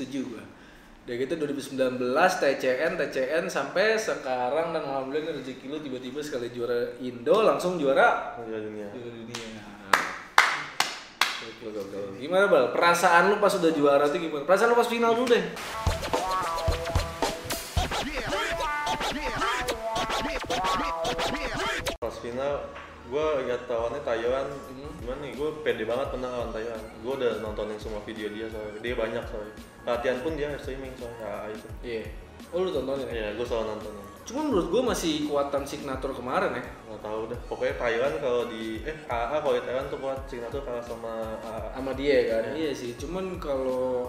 setuju gua Udah gitu 2019 TCN, TCN sampai sekarang dan alhamdulillah rezeki lu tiba-tiba sekali juara Indo langsung juara Juara dunia. juara dunia. Gokil, gokil. Gimana bal? Perasaan lu pas udah juara tuh gimana? Perasaan lu pas final dulu deh. Pas final gue lihat lawannya Taiwan Hmm. gimana nih gue pede banget menang lawan Taiwan gue udah nontonin semua video dia soalnya dia banyak soalnya latihan pun dia streaming soalnya AA itu Iya. Oh lu tontonin ya? Iya, gue selalu nontonin. Cuma menurut gua masih kuatan signatur kemarin ya. Nggak tahu dah. Pokoknya Taiwan kalau di eh AA kalau di Taiwan tuh kuat signature kalah sama AA. sama dia kan iya sih cuman kalau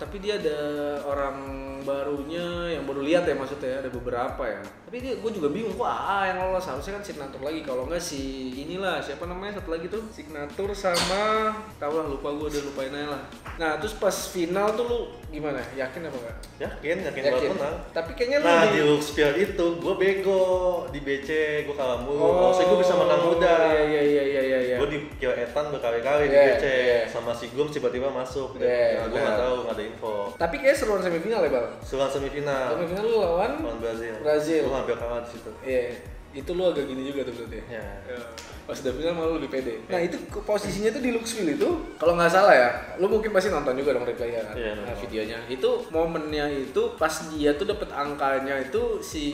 tapi dia ada orang barunya yang baru lihat ya maksudnya ada beberapa ya. Tapi dia gue juga bingung kok AA yang lolos? Harusnya kan signatur lagi. Kalau enggak si inilah siapa namanya satu lagi tuh? Signatur sama tau lah lupa gue udah lupain aja lah. Nah terus pas final tuh lu gimana yakin apa enggak Yakin, yakin, banget menang. tapi kayaknya lu Nah di- di Luxfield itu gue bego di BC gue kalah mulu. Oh, Maksudnya gue bisa menang muda. Iya iya iya iya iya. iya. Gue dikira Etan berkali-kali di Iya, BC iya. sama si Gum tiba-tiba masuk. Iya, nah, gue nggak tahu nggak ada info. Tapi kayak seruan semifinal ya bang. Selang semifinal Semifinal lu lawan lawan Brazil. Brazil. Gue hampir kalah di situ. Iya, itu lu agak gini juga tuh berarti. Ya. Pas udah final malu lebih pede. Nah itu posisinya tuh di Luxville itu, kalau nggak salah ya, lu mungkin pasti nonton juga dong replaynya kan, Iya, nah, videonya. Itu momennya itu pas dia tuh dapet angkanya itu si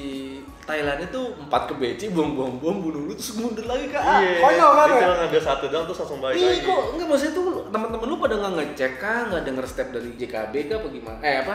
Thailand itu empat ke BC, bom bom bom bunuh lu terus mundur lagi ke A. Iya. Konyol kan ya? cuma ngambil satu doang terus langsung balik Iya lagi. kok enggak maksudnya tuh teman-teman lu pada nggak ngecek kah, nggak denger step dari JKB kah apa gimana? Eh apa?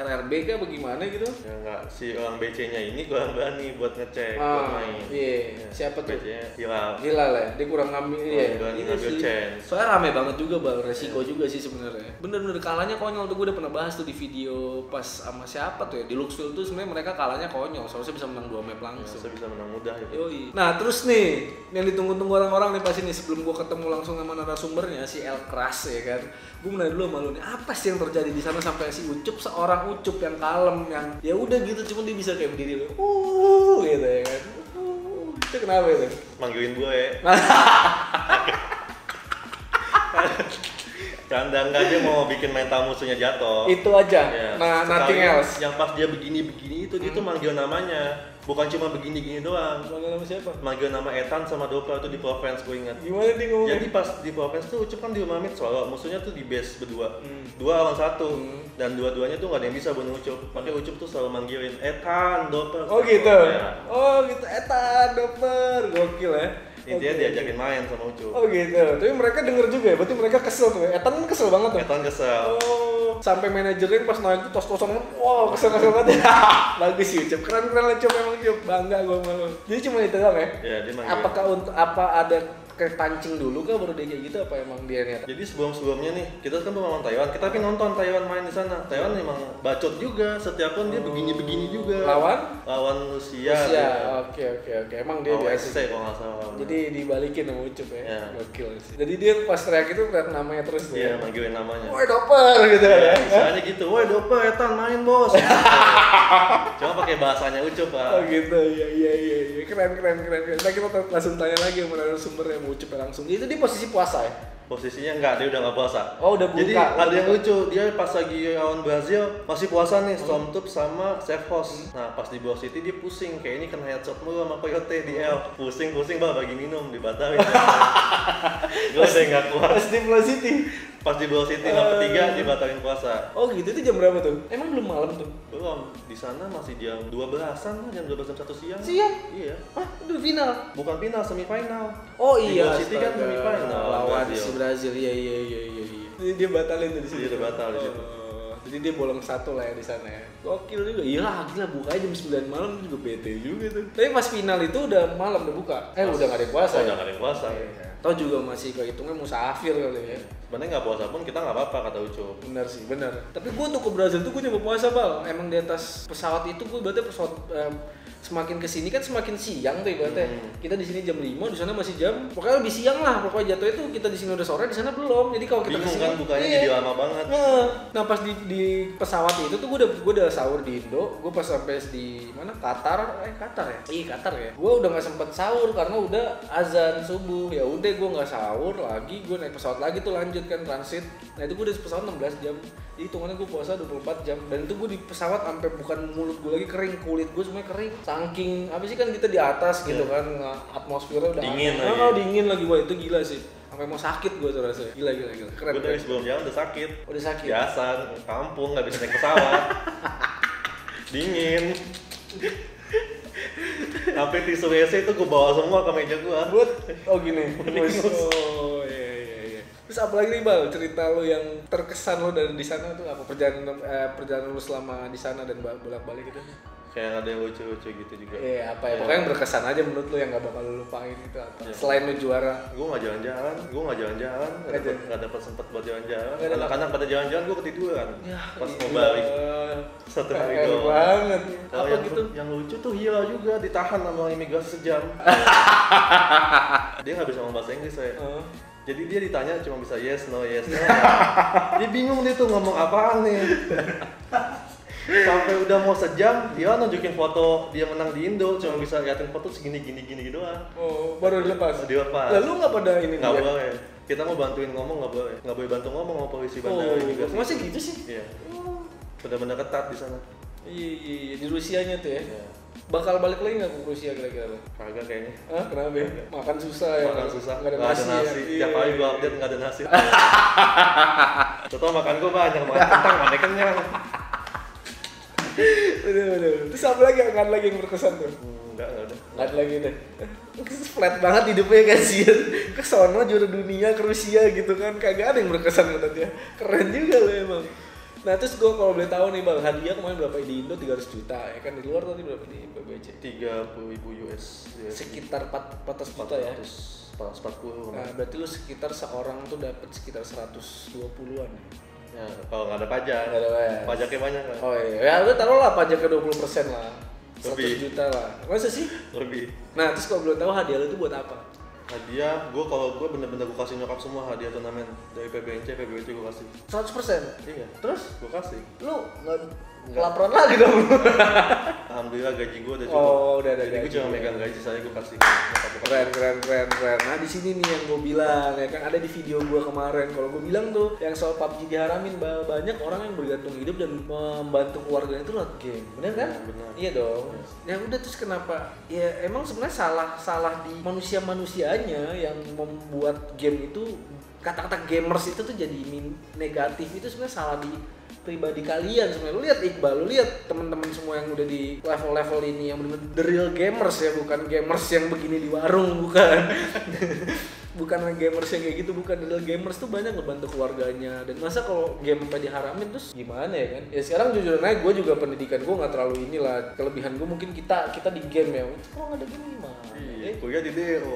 RRB kah apa gimana gitu? Ya enggak, si orang BC-nya ini kurang berani buat ngecek, buat Ah, main. iya. Ya, Siapa tuh? BC-nya Hilal. Gila lah, dia kurang ngambil Kurang iya. berani Iya ngambil sih. chance. Soalnya rame banget juga bang, resiko juga sih sebenarnya. Bener-bener kalahnya konyol tuh gue udah pernah bahas tuh di video pas sama siapa tuh ya di Luxville tuh sebenarnya mereka kalahnya konyol, soalnya bisa menang dua map langsung. Saya bisa menang mudah gitu. Yoi. Nah terus nih yang ditunggu-tunggu orang-orang nih pas ini sebelum gua ketemu langsung sama narasumbernya si El Kras ya kan. Gue nanya dulu sama lu nih apa sih yang terjadi di sana sampai si Ucup seorang Ucup yang kalem yang ya udah gitu cuma dia bisa kayak berdiri uh gitu ya kan. Uh, itu kenapa itu? Manggilin gue ya. Kadang nggak dia mau bikin mental musuhnya jatuh. Itu aja. Ya, nah nothing sekali else. Yang pas dia begini-begini itu dia tuh manggil namanya. Bukan cuma begini-gini doang. Manggil nama siapa? Manggil nama Ethan sama Dopa itu di Provence gue ingat. Gimana dia ngomong? Jadi pas di Provence tuh Ucup kan di rumah Mit Solo, musuhnya tuh di base berdua. Hmm. Dua lawan satu. Hmm. Dan dua-duanya tuh gak ada yang bisa bunuh Ucup. Makanya Ucup tuh selalu manggilin Ethan, Dopa. Oh gitu. Ya. Oh gitu. Eta doper gokil ya. Intinya Oke. diajakin main sama Ucup. Oh gitu. Tapi mereka denger juga ya. Berarti mereka kesel tuh. ya? Etan kan kesel banget tuh. Ethan kesel. Oh, sampai manajernya pas naik tuh tos-tosan wow kesel kesel banget bagus sih Ucup keren keren lah Ucup emang Ucup bangga gue malu jadi cuma itu doang ya Ya, dia manggil. apakah untuk apa ada kepancing dulu kah baru dia kayak gitu apa emang dia niat Jadi sebelum-sebelumnya nih, kita kan melawan Taiwan. Kita tapi nonton Taiwan main di sana. Taiwan memang bacot juga. Setiap pun dia begini-begini juga. lawan Lawan Rusia. Rusia dia. oke oke oke emang dia biasa kalau nggak salah. jadi dibalikin sama Ucup ya gokil sih jadi dia pas teriak itu teriak namanya terus tuh Iya, ya manggilin namanya. Woi doper gitu Ya, ya misalnya gitu, woi Dopa, Etan main bos. Cuma pakai bahasanya Ucup pak. Oh gitu, iya iya iya iya keren keren keren keren. Nah, kita langsung tanya lagi sama narasumbernya ucap langsung. Itu dia posisi puasa ya? Posisinya enggak, dia udah nggak puasa. Oh, udah buka. Jadi udah ada yang buka. lucu, dia pas lagi lawan Brazil masih puasa nih, Hmm. Stormtube sama Safe Host. Nah pas di Bawah City dia pusing, kayak ini kena headshot mulu sama Coyote di L. Pusing-pusing bang bagi minum, dibatalin. Gue udah nggak kuat. Pas di Pulau City. Pas di Bawah City map ketiga dibatalin puasa. Oh gitu, itu jam berapa tuh? Emang belum malam tuh? Belum, di sana masih jam 12-an lah, jam 12 jam 1 siang. Siang? Iya. Hah? Udah final? Bukan final, semifinal. Oh Di iya, Bawah City kan semifinal lawan lawan Brazil. si Brazil. Iya iya iya iya. iya. Jadi dia batalin tuh di situ. Iya, dia batal di situ. Oh, Jadi dia bolong satu lah ya di sana ya. Gokil juga. Iya lah, gila bukanya jam 9 malam juga bete juga tuh. Tapi pas final itu udah malam udah buka. Eh udah gak ada yang puasa. Oh, ya? udah nggak ada yang puasa. Iya. Tau juga masih kehitungnya musafir kali ya. Sebenarnya nggak puasa pun kita nggak apa-apa kata Ucup. Bener sih, bener. Tapi gue tuh ke Brazil tuh gue nyoba puasa bal. Emang di atas pesawat itu gue berarti pesawat em, semakin ke sini kan semakin siang tuh ibaratnya. Hmm. Kita di sini jam 5, di sana masih jam. Pokoknya lebih siang lah. Pokoknya jatuh itu kita di sini udah sore, di sana belum. Jadi kalau kita Bingung ke sini, kan bukanya iya. jadi lama banget. Nah, nah pas di, di pesawat itu tuh gue udah gue udah sahur di Indo, gue pas sampai di mana Qatar, eh Qatar ya, iya Qatar ya. Gue udah nggak sempet sahur karena udah azan subuh. Ya udah gue nggak sahur lagi, gue naik pesawat lagi tuh lanjut transit kan transit nah itu gue di pesawat 16 jam jadi hitungannya gue puasa 24 jam dan itu gue di pesawat sampai bukan mulut gue lagi kering kulit gue semuanya kering saking apa sih kan kita di atas gitu kan atmosfernya udah Dingin lagi. oh, dingin lagi gue itu gila sih. Sampai mau sakit gue tuh rasanya. Gila gila gila. Keren Gue dari sebelum jalan udah sakit. udah sakit. Biasa, kampung nggak bisa naik pesawat. Dingin. Sampai tisu WC itu gue bawa semua ke meja gue. buat oh gini. Oh iya iya iya. Terus apa lagi nih bal? Cerita lo yang terkesan lo dari di sana tuh apa? Perjalanan eh, perjalanan lo selama di sana dan bolak balik gitu Kayak ada yang lucu-lucu gitu juga. Iya apa ya pokoknya yang berkesan aja menurut lo yang gak bakal lo lupain itu apa Iya. selain lo juara Gue nggak jalan-jalan, gue nggak jalan-jalan, Nggak dapet, jalan. nggak dapet sempet buat jalan-jalan. Anak-anak pada jalan-jalan, gue ketiduran. ya Pas mau balik, satu hari doang. banget Oh, apa yang, gitu yang lucu tuh Hila juga ditahan sama imigrasi sejam. dia nggak bisa ngomong bahasa Inggris saya. Heeh. Jadi dia ditanya cuma bisa yes no yes no. dia bingung dia tuh ngomong apaan nih. Sampai udah mau sejam, dia nunjukin foto dia menang di Indo, cuma bisa liatin foto segini gini gini gitu doang. oh baru dilepas Dilepas. lalu nggak pada ini Nggak boleh. Kita mau bantuin ngomong nggak boleh. Nggak boleh bantu ngomong sama polisi bandara oh imigrasi. masih gitu sih Iya. Oh. Benar-benar ketat di sana. iya iya iya. di Rusianya tuh ya Iya. bakal balik lagi nggak ke Rusia kira-kira? Kagak kayaknya. Hah, kenapa ya? Makan susah ya? makan susah Nggak ada nggak nasi, ada nasi ya? tiap iya, gua update nggak ada nasi Contoh makan gua banyak makan kentang mana kenyang Bener, bener. Terus apa lagi? Nggak ada lagi yang berkesan tuh? Enggak enggak ada Nggak ada lagi deh. Flat banget hidupnya kasihan. Ke sono juara dunia ke Rusia gitu kan. Kagak ada yang berkesan katanya. Keren juga lo emang. Nah terus gue kalau boleh tahu nih bang, hadiah kemarin berapa di Indo 300 juta ya kan di luar tadi berapa di tiga puluh ribu US Sekitar 4, 400 juta ya. 400 440 Nah berarti lu sekitar seorang tuh dapat sekitar 120-an ya. Ya kalau nggak ada pajak Nggak ada pajak. pajaknya banyak kan Oh iya, ya lu taruh lah pajaknya 20% lah 100 Lebih. juta lah Masa sih? lebih Nah terus kalau belum tahu hadiah lu itu buat apa? hadiah gua kalau gua bener-bener gua kasih nyokap semua hadiah turnamen dari PBNC PBNC gua kasih 100%? iya Terus? gua kasih Lu nggak kelaparan lagi dong alhamdulillah gaji gua udah cukup Oh udah ada jadi gaji. cuma megang gaji saya gua kasih. Keren, keren, keren, keren. Nah di sini nih yang gue bilang ya kan ada di video gue kemarin. Kalau gue bilang tuh yang soal PUBG diharamin ba- banyak orang yang bergantung hidup dan membantu keluarganya itu lewat game, bener kan? Ya, benar. Iya dong. Ya udah terus kenapa? Ya emang sebenarnya salah salah di manusia manusianya yang membuat game itu kata-kata gamers itu tuh jadi negatif itu sebenarnya salah di pribadi kalian sebenarnya. Lu lihat Iqbal lu lihat teman-teman semua yang udah di level-level ini yang bener the real gamers ya bukan gamers yang begini di warung bukan. Bukan gamers yang kayak gitu bukan the real gamers tuh banyak ngebantu keluarganya. Dan masa kalau game sampai diharamin terus gimana ya kan? Ya sekarang jujur aja gue juga pendidikan gue nggak terlalu inilah kelebihan gue mungkin kita kita di game ya. Kalau nggak ada game gimana? Iya, ya? kuliah di DO.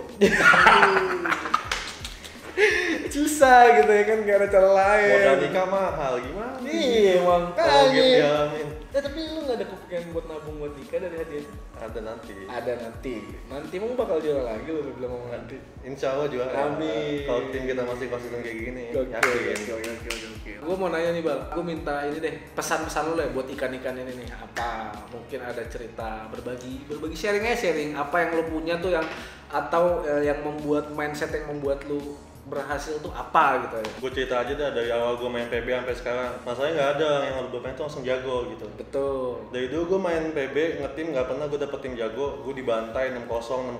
Susah gitu ya kan gak ada cara lain Modal nikah mahal gimana? iya emang Kalau. Eh tapi lu gak ada kepikiran buat nabung buat nikah dari hadiah? Ada nanti. Ada nanti. Nanti emang bakal juara lagi lu bilang mau nanti. Insya Allah juga. Amin. Kalau tim kita masih konsisten kayak gini, Oke, yakin. oke, oke. Gue mau nanya nih bal, gue minta ini deh pesan-pesan lu lah buat ikan-ikan ini nih. Apa? Mungkin ada cerita berbagi, berbagi sharing aja sharing. Apa yang lu punya tuh yang atau eh, yang membuat mindset yang membuat lu berhasil tuh apa gitu ya? Gue cerita aja dah dari awal gue main PB sampai sekarang. Masalahnya nggak ada yang gue main tuh langsung jago gitu. Betul. Dari dulu gue main PB ngetim nggak pernah gue dapet tim jago. Gue dibantai 6-0,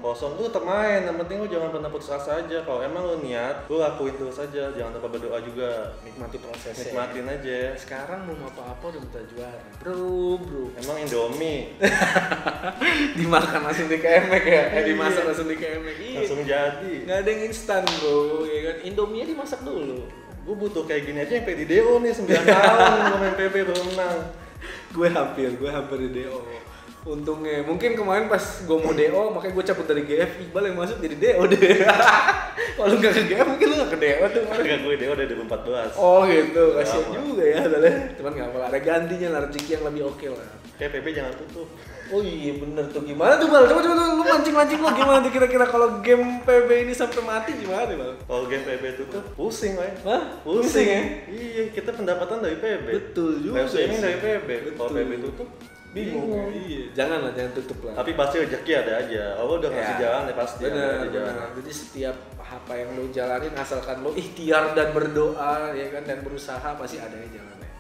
6-0. Lu tetap main. Yang penting lu jangan pernah putus asa aja. Kalau emang lu niat, lu lakuin terus aja. Jangan lupa berdoa juga. Nikmati prosesnya. Nikmatin aja. Sekarang belum apa-apa udah minta juara. Bro, bro. Emang Indomie dimakan langsung di kemek ya eh dimasak langsung di kemek iya langsung jadi. nggak ada yang instan bro ya kan indomie dimasak dulu Gue butuh kayak gini aja yang di DO nih 9 tahun main PB belum menang. gue hampir gue hampir di do untungnya mungkin kemarin pas gue mau do makanya gue cabut dari GF Iqbal yang masuk jadi do deh kalau nggak ke GF mungkin lu nggak ke do tuh. Harga gue DO dari 2014. oh gitu kasian Lama. juga ya Dale. cuman nggak apa ada gantinya lah rezeki yang lebih oke lah Kayak PB jangan tutup. Oh iya bener tuh gimana tuh bal? Coba coba coba, lu mancing mancing lu gimana tuh kira-kira kalau game PB ini sampai mati gimana bal? Kalau game PB tutup, pusing lah. Hah? Pusing, Pusing ya? Iya, kita pendapatan dari PB. Betul juga streaming sih. dari PB. Kalau. PB tutup, bingung, Bingung. iya jangan lah jangan tutup lah Tapi pasti rezeki ada aja. Allah udah ngasih Ya. jalan ya pasti ada benar aja jalan. jadi setiap apa yang lo jalanin asalkan lo ikhtiar dan berdoa ya kan dan berusaha pasti ada aja jalannya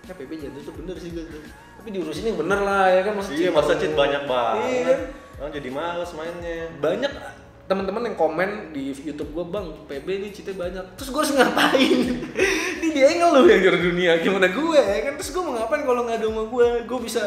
ya PP jangan tutup bener sih gue tuh tapi diurusin yang bener lah ya kan masa Iya, masa cheat banyak banget. Iya kan? Orang jadi males mainnya. banyak teman-teman yang komen di YouTube gue bang PB ini cheatnya banyak terus gue harus ngapain ngeluh yang juara dunia gimana gue ya kan? Terus gue mau ngapain kalau nggak ada sama gue gue bisa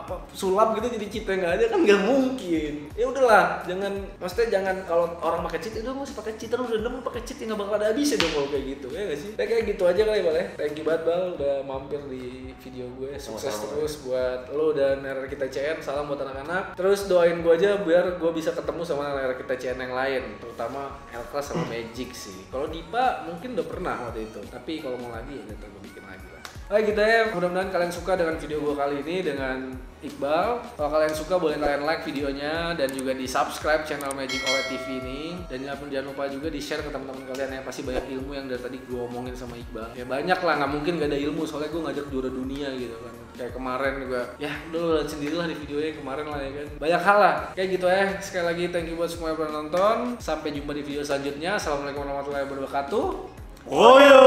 apa sulap gitu jadi cheat nggak ada kan nggak mungkin. Ya udahlah jangan maksudnya jangan kalau orang pakai cheat itu masih pakai cheat terus udah nemu pakai cheat nggak bakal ada habisnya dong kalau kayak gitu. Ya nggak sih? Ya, kayak gitu aja kali Bal ya. Thank you banget Bal udah mampir di video gue. Sukses Sama-sama. terus buat lo dan RR kita CN salam buat anak-anak. Terus doain gue aja biar gue bisa ketemu sama RR kita CN yang lain terutama Elklas sama Magic sih. Kalau Dipa mungkin udah pernah waktu itu. Tapi kalau mau lagi ya ntar gue bikin lagi lah Oke gitu ya, mudah-mudahan kalian suka dengan video gue kali ini dengan Iqbal. Kalau kalian suka boleh kalian like videonya dan juga di subscribe channel Magic OLED TV ini dan jangan, jangan lupa juga di share ke teman-teman kalian yang pasti banyak ilmu yang dari tadi gue omongin sama Iqbal. Ya banyak lah, nggak mungkin gak ada ilmu soalnya gue ngajak juara dunia gitu kan. Kayak kemarin juga, ya udah lo lihat sendiri lah di videonya kemarin lah ya kan. Banyak hal lah, kayak gitu ya. Sekali lagi thank you buat semua yang pernah nonton. Sampai jumpa di video selanjutnya. Assalamualaikum warahmatullahi wabarakatuh. Oh yo.